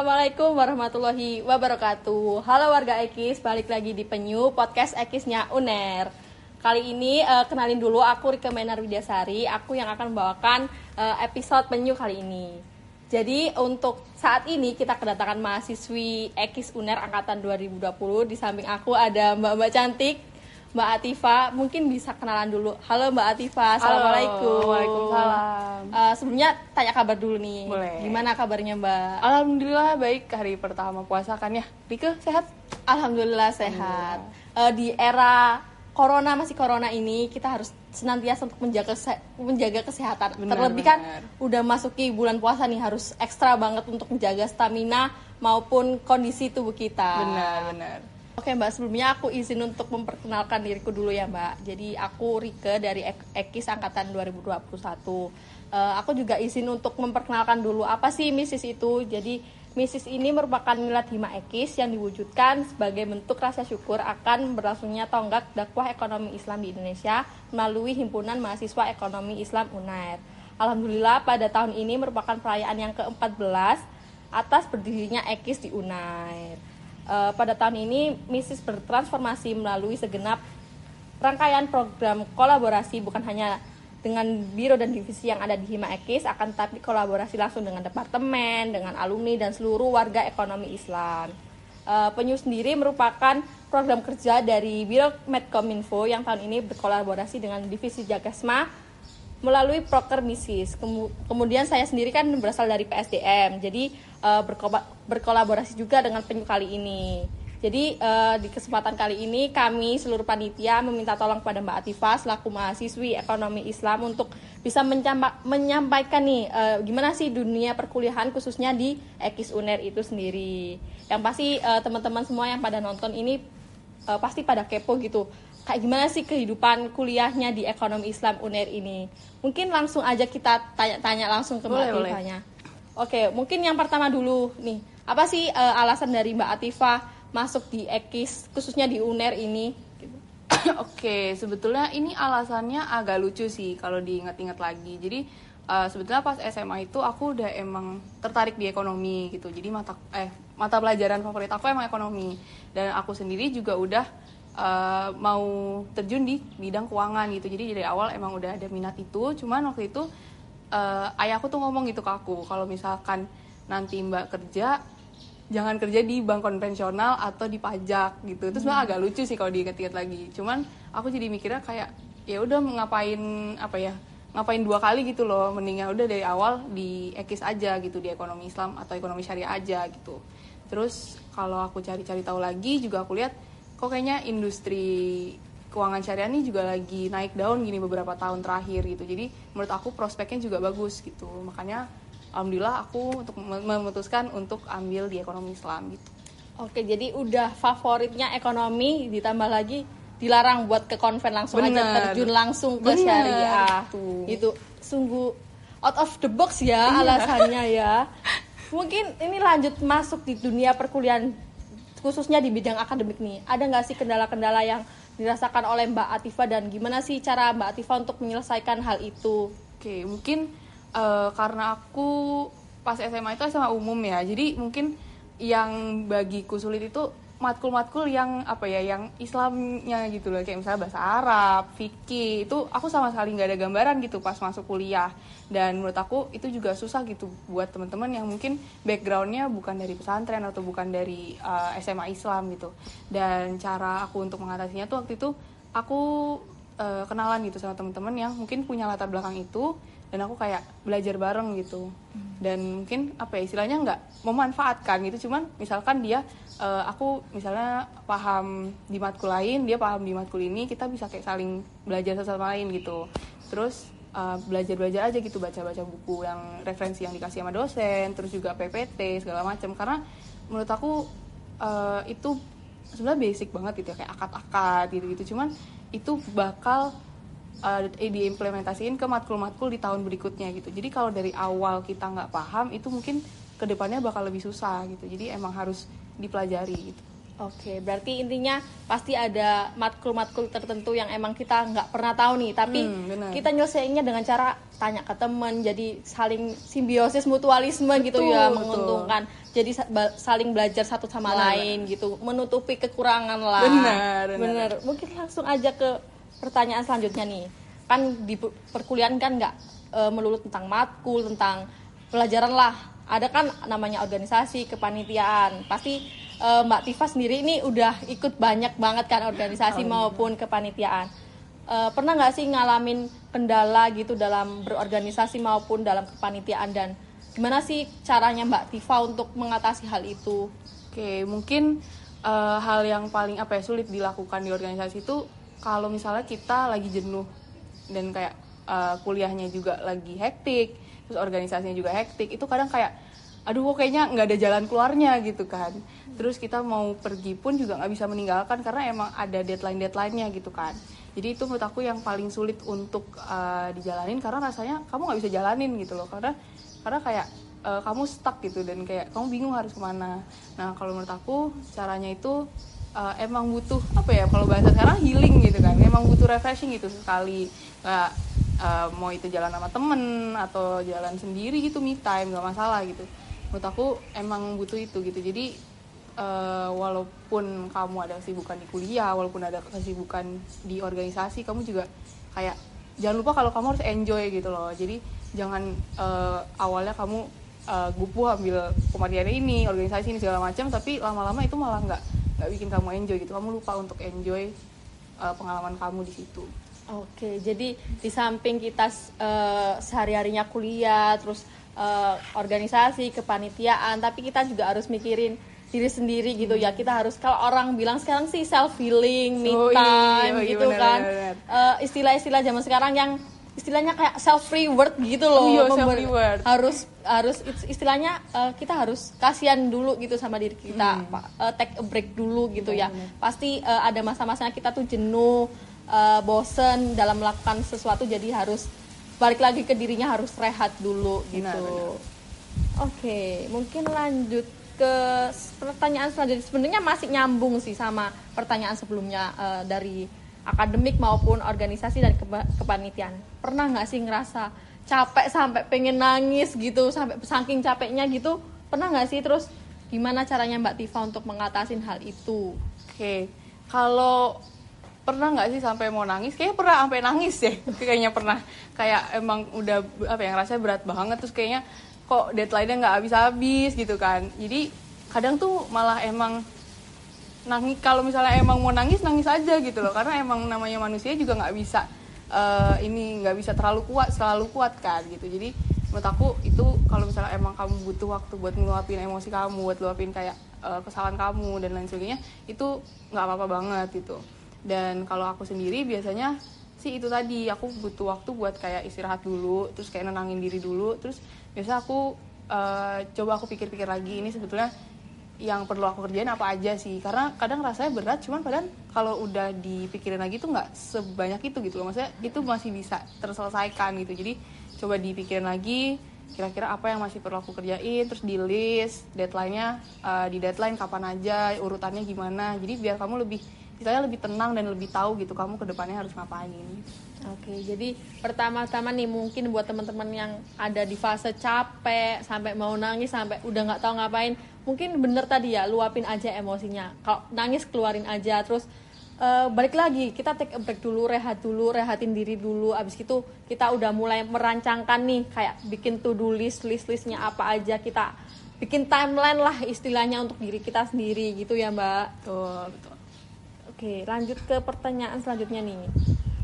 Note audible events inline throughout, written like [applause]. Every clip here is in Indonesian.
Assalamualaikum warahmatullahi wabarakatuh. Halo warga Ekis, balik lagi di Penyu podcast Ekisnya Uner. Kali ini uh, kenalin dulu aku Rika Menar Widyasari, aku yang akan membawakan uh, episode Penyu kali ini. Jadi untuk saat ini kita kedatangan mahasiswi Ekis Uner angkatan 2020. Di samping aku ada Mbak-mbak cantik Mbak Atifa, mungkin bisa kenalan dulu. Halo Mbak Atifa, assalamualaikum. Waalaikumsalam. Uh, sebelumnya tanya kabar dulu nih. Boleh. Gimana kabarnya Mbak? Alhamdulillah baik hari pertama puasa kan ya. Rike sehat? Alhamdulillah sehat. Uh, di era corona masih corona ini kita harus senantiasa untuk menjaga menjaga kesehatan. Benar, Terlebih kan benar. udah masuki bulan puasa nih harus ekstra banget untuk menjaga stamina maupun kondisi tubuh kita. Benar, benar. Oke Mbak, sebelumnya aku izin untuk memperkenalkan diriku dulu ya Mbak. Jadi aku Rike dari Ek- Ekis Angkatan 2021. Eh, aku juga izin untuk memperkenalkan dulu apa sih misis itu. Jadi misis ini merupakan milat hima Ekis yang diwujudkan sebagai bentuk rasa syukur akan berlangsungnya tonggak dakwah ekonomi Islam di Indonesia melalui Himpunan Mahasiswa Ekonomi Islam UNAIR. Alhamdulillah pada tahun ini merupakan perayaan yang ke-14 atas berdirinya Ekis di UNAIR. Eh, pada tahun ini MISIS bertransformasi melalui segenap rangkaian program kolaborasi bukan hanya dengan biro dan divisi yang ada di Hima Ekis akan tapi kolaborasi langsung dengan departemen, dengan alumni dan seluruh warga ekonomi Islam. Eh, Penyu sendiri merupakan program kerja dari Biro Medcominfo yang tahun ini berkolaborasi dengan divisi Jagasma melalui proker misis. Kemu- Kemudian saya sendiri kan berasal dari PSDM, jadi berko- berkolaborasi juga dengan penyu kali ini. Jadi eh, di kesempatan kali ini kami seluruh panitia meminta tolong kepada Mbak Atifah selaku mahasiswi ekonomi Islam untuk bisa menyampaikan nih eh, gimana sih dunia perkuliahan khususnya di Ekis Uner itu sendiri. Yang pasti eh, teman-teman semua yang pada nonton ini eh, pasti pada kepo gitu kayak gimana sih kehidupan kuliahnya di ekonomi Islam UNER ini mungkin langsung aja kita tanya-tanya langsung ke Mbak. Atifahnya oke mungkin yang pertama dulu nih apa sih eh, alasan dari Mbak Atifah masuk di Ekis khususnya di UNER ini. [coughs] Oke, sebetulnya ini alasannya agak lucu sih kalau diingat-ingat lagi. Jadi eh, sebetulnya pas SMA itu aku udah emang tertarik di ekonomi gitu. Jadi mata eh mata pelajaran favorit aku emang ekonomi. Dan aku sendiri juga udah eh, mau terjun di bidang keuangan gitu. Jadi dari awal emang udah ada minat itu. Cuman waktu itu eh, ayahku tuh ngomong gitu ke aku kalau misalkan nanti Mbak kerja jangan kerja di bank konvensional atau di pajak gitu. Itu sebenarnya agak lucu sih kalau diinget-inget lagi. Cuman aku jadi mikirnya kayak ya udah ngapain apa ya ngapain dua kali gitu loh. Mendingan udah dari awal di ekis aja gitu di ekonomi Islam atau ekonomi syariah aja gitu. Terus kalau aku cari-cari tahu lagi juga aku lihat kok kayaknya industri keuangan syariah ini juga lagi naik daun gini beberapa tahun terakhir gitu. Jadi menurut aku prospeknya juga bagus gitu. Makanya alhamdulillah aku untuk mem- memutuskan untuk ambil di ekonomi Islam gitu oke jadi udah favoritnya ekonomi ditambah lagi dilarang buat ke konven langsung aja Bener. terjun langsung ke Bener. syariah Tuh. itu sungguh out of the box ya alasannya ya [laughs] mungkin ini lanjut masuk di dunia perkuliahan khususnya di bidang akademik nih ada nggak sih kendala-kendala yang dirasakan oleh Mbak Atifa dan gimana sih cara Mbak Atifa untuk menyelesaikan hal itu oke mungkin eh, karena aku pas SMA itu SMA umum ya. Jadi mungkin yang bagiku sulit itu matkul-matkul yang apa ya yang Islamnya gitu loh. Kayak misalnya bahasa Arab, fikih itu aku sama sekali nggak ada gambaran gitu pas masuk kuliah. Dan menurut aku itu juga susah gitu buat teman-teman yang mungkin backgroundnya bukan dari pesantren atau bukan dari uh, SMA Islam gitu. Dan cara aku untuk mengatasinya tuh waktu itu aku uh, kenalan gitu sama teman-teman yang mungkin punya latar belakang itu dan aku kayak belajar bareng gitu. Dan mungkin apa ya istilahnya nggak memanfaatkan gitu. Cuman misalkan dia eh, aku misalnya paham di matkul lain dia paham di matkul ini kita bisa kayak saling belajar satu sama lain gitu. Terus eh, belajar-belajar aja gitu baca-baca buku yang referensi yang dikasih sama dosen terus juga PPT segala macam. Karena menurut aku eh, itu sebenarnya basic banget gitu ya kayak akad-akad gitu-gitu. Cuman itu bakal uh, diimplementasiin ke matkul-matkul di tahun berikutnya gitu. Jadi kalau dari awal kita nggak paham itu mungkin ke depannya bakal lebih susah gitu. Jadi emang harus dipelajari gitu. Oke, berarti intinya pasti ada matkul-matkul tertentu yang emang kita nggak pernah tahu nih, tapi Hmm, kita nyelesainnya dengan cara tanya ke teman, jadi saling simbiosis mutualisme gitu ya, betul. menguntungkan. Jadi saling belajar satu sama lain gitu, menutupi kekurangan lah. Benar, benar. Benar. Mungkin langsung aja ke pertanyaan selanjutnya nih. Kan di per- perkuliahan kan nggak eh, melulu tentang matkul, tentang pelajaran lah. Ada kan namanya organisasi, kepanitiaan. Pasti eh, Mbak Tifa sendiri ini udah ikut banyak banget kan organisasi maupun kepanitiaan. Eh, pernah nggak sih ngalamin kendala gitu dalam berorganisasi maupun dalam kepanitiaan dan gimana sih caranya Mbak Tifa untuk mengatasi hal itu? Oke, mungkin eh, hal yang paling apa ya sulit dilakukan di organisasi itu kalau misalnya kita lagi jenuh dan kayak eh, kuliahnya juga lagi hektik, terus organisasinya juga hektik, itu kadang kayak aduh kok kayaknya nggak ada jalan keluarnya gitu kan. Terus kita mau pergi pun juga nggak bisa meninggalkan karena emang ada deadline deadline-nya gitu kan. Jadi itu menurut aku yang paling sulit untuk eh, dijalanin karena rasanya kamu nggak bisa jalanin gitu loh karena karena kayak eh, kamu stuck gitu dan kayak kamu bingung harus ke mana. Nah kalau menurut aku caranya itu eh, emang butuh apa ya kalau bahasa sekarang healing gitu kan. Emang butuh refreshing gitu sekali. Nggak eh, mau itu jalan sama temen atau jalan sendiri gitu me time nggak masalah gitu. Menurut aku emang butuh itu gitu. Jadi eh, walaupun kamu ada kesibukan di kuliah, walaupun ada kesibukan di organisasi, kamu juga kayak jangan lupa kalau kamu harus enjoy gitu loh. Jadi jangan eh, awalnya kamu eh, gupuh ambil kematian ini, organisasi ini segala macam, tapi lama-lama itu malah nggak nggak bikin kamu enjoy gitu. Kamu lupa untuk enjoy eh, pengalaman kamu di situ. Oke, jadi di samping kita eh, sehari-harinya kuliah, terus eh, organisasi, kepanitiaan, tapi kita juga harus mikirin diri sendiri gitu ya. Kita harus kalau orang bilang sekarang sih self healing, me Oh, iya, time iya, gitu benar, kan. istilah-istilah zaman sekarang yang istilahnya kayak self reward gitu loh. Oh, iya, Member- self-reward. Harus harus istilahnya eh, kita harus kasihan dulu gitu sama diri kita. Pak. Eh, take a break dulu gitu ya. Pasti eh, ada masa-masanya kita tuh jenuh, eh, bosen dalam melakukan sesuatu jadi harus balik lagi ke dirinya harus rehat dulu gitu. Oke, mungkin lanjut ke pertanyaan selanjutnya. Sebenarnya masih nyambung sih sama pertanyaan sebelumnya eh, dari akademik maupun organisasi dan kepa- kepanitiaan. Pernah nggak sih ngerasa capek sampai pengen nangis gitu, sampai saking capeknya gitu? Pernah nggak sih? Terus gimana caranya Mbak Tifa untuk mengatasin hal itu? Oke, kalau pernah nggak sih sampai mau nangis? Kayaknya pernah sampai nangis ya. [laughs] kayaknya pernah. Kayak emang udah apa yang rasanya berat banget terus kayaknya kok deadline-nya nggak habis-habis gitu kan. Jadi kadang tuh malah emang nangis kalau misalnya emang mau nangis nangis aja gitu loh. Karena emang namanya manusia juga nggak bisa eh, ini nggak bisa terlalu kuat selalu kuat kan gitu. Jadi menurut aku itu kalau misalnya emang kamu butuh waktu buat ngeluapin emosi kamu buat ngeluapin kayak eh, kesalahan kamu dan lain sebagainya itu nggak apa-apa banget gitu. Dan kalau aku sendiri biasanya sih itu tadi aku butuh waktu buat kayak istirahat dulu terus kayak nenangin diri dulu terus biasa aku eh, coba aku pikir-pikir lagi ini sebetulnya yang perlu aku kerjain apa aja sih. Karena kadang rasanya berat cuman padahal kalau udah dipikirin lagi tuh nggak sebanyak itu gitu loh. Maksudnya itu masih bisa terselesaikan gitu. Jadi coba dipikirin lagi kira-kira apa yang masih perlu aku kerjain terus di list deadline-nya eh, di deadline kapan aja urutannya gimana. Jadi biar kamu lebih istilahnya lebih tenang dan lebih tahu gitu kamu ke depannya harus ngapain. Oke, jadi pertama-tama nih mungkin buat teman-teman yang ada di fase capek sampai mau nangis sampai udah nggak tahu ngapain, mungkin bener tadi ya luapin aja emosinya. Kalau nangis keluarin aja, terus eh, balik lagi kita take a break dulu, rehat dulu, rehatin diri dulu. Abis itu kita udah mulai merancangkan nih kayak bikin to do list, list listnya apa aja kita bikin timeline lah istilahnya untuk diri kita sendiri gitu ya Mbak. betul betul Oke, lanjut ke pertanyaan selanjutnya nih.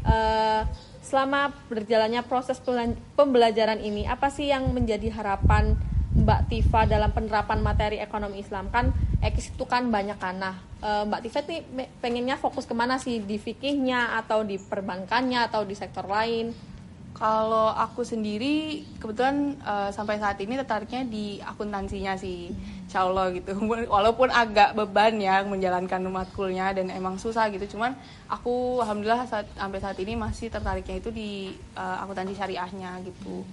Eh, selama berjalannya proses pembelajaran ini, apa sih yang menjadi harapan Mbak Tifa dalam penerapan materi ekonomi Islam? Kan ekis itu kan banyak kan. Nah, eh, Mbak Tifa nih me- pengennya fokus ke mana sih? Di fikihnya atau di perbankannya atau di sektor lain? Kalau aku sendiri kebetulan eh, sampai saat ini tertariknya di akuntansinya sih, insya Allah gitu. [laughs] Walaupun agak beban ya menjalankan matkulnya dan emang susah gitu. Cuman aku alhamdulillah saat, sampai saat ini masih tertariknya itu di eh, akuntansi syariahnya gitu.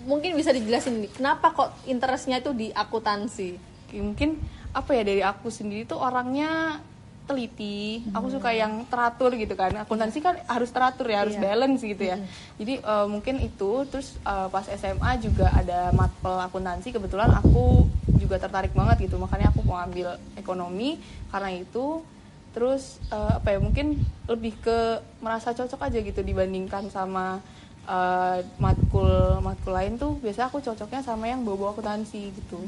Mungkin bisa dijelasin nih, kenapa kok interestnya itu di akuntansi? Mungkin apa ya dari aku sendiri tuh orangnya teliti. Aku suka yang teratur gitu kan. Akuntansi kan harus teratur ya harus Iya. balance gitu ya. Jadi eh, mungkin itu terus eh, pas SMA juga ada matpel akuntansi. Kebetulan aku juga tertarik banget gitu. Makanya aku mau ambil ekonomi. Karena itu terus eh, apa ya mungkin lebih ke merasa cocok aja gitu dibandingkan sama eh, matkul matkul lain tuh biasa aku cocoknya sama yang bawa akuntansi gitu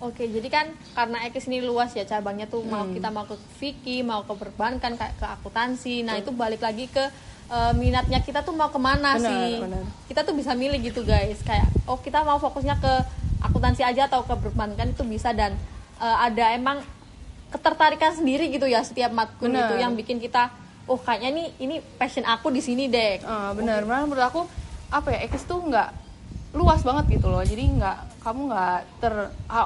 Oke, jadi kan karena Ekis ini luas ya cabangnya tuh mau Hmm. kita mau ke Vicky, mau ke perbankan, kayak ke akuntansi. Nah itu balik lagi ke eh, minatnya kita tuh mau ke mana Benar, sih? benar. Kita tuh bisa milih gitu guys. Kayak oh kita mau fokusnya ke akuntansi aja atau ke perbankan itu bisa dan eh, ada emang ketertarikan sendiri gitu ya setiap matkul itu yang bikin kita oh kayaknya nih ini passion aku di sini deh. Eh, benar. Benar menurut aku apa ya Ekis tuh nggak luas banget gitu loh. Jadi nggak kamu nggak ter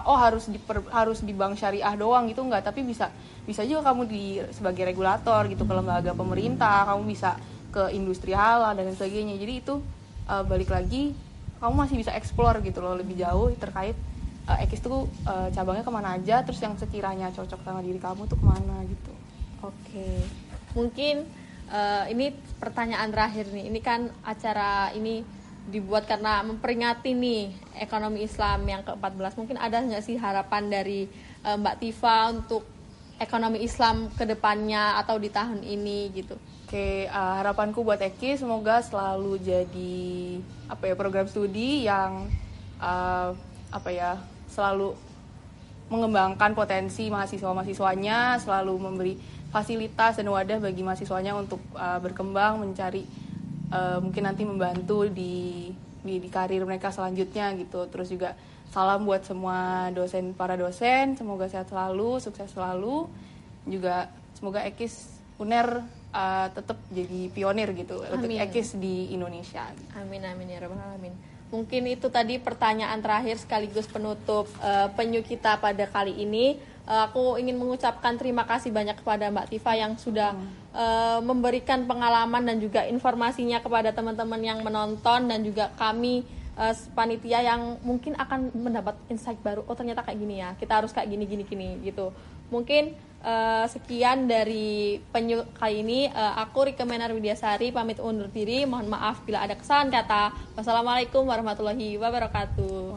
oh harus di harus di bank syariah doang gitu nggak. Tapi bisa bisa juga kamu di sebagai regulator gitu. Ke lembaga pemerintah kamu bisa ke industri halal dan sebagainya. Jadi itu eh, balik lagi kamu masih bisa explore gitu loh. Lebih jauh terkait eh, Ekis tuh eh, cabangnya ke mana aja terus yang sekiranya cocok sama diri kamu tuh ke mana gitu. Oke, mungkin eh, ini pertanyaan terakhir nih. Ini kan acara ini dibuat karena memperingati nih ekonomi Islam yang ke-14. Mungkin ada nggak sih harapan dari eh, Mbak Tifa untuk ekonomi Islam ke depannya atau di tahun ini gitu? Oke, uh, harapanku buat Eki semoga selalu jadi apa ya program studi yang uh, apa ya selalu mengembangkan potensi mahasiswa-mahasiswanya, selalu memberi fasilitas dan wadah bagi mahasiswanya untuk uh, berkembang, mencari uh, mungkin nanti membantu di, di di karir mereka selanjutnya gitu. Terus juga salam buat semua dosen para dosen, semoga sehat selalu, sukses selalu. Juga semoga Ekis Uner uh, tetap jadi pionir gitu untuk Amin. Ekis di Indonesia. Amin amin ya rabbal alamin. Mungkin itu tadi pertanyaan terakhir sekaligus penutup eh, penyu kita pada kali ini. Eh, aku ingin mengucapkan terima kasih banyak kepada Mbak Tifa yang sudah eh, memberikan pengalaman dan juga informasinya kepada teman-teman yang menonton dan juga kami eh, panitia yang mungkin akan mendapat insight baru. Oh ternyata kayak gini ya. Kita harus kayak gini gini gini gitu. Mungkin Eh, sekian dari penyu kali ini. Eh, aku Rika Menar Widyasari pamit undur diri. Mohon maaf bila ada kesalahan kata. Wassalamualaikum warahmatullahi wabarakatuh.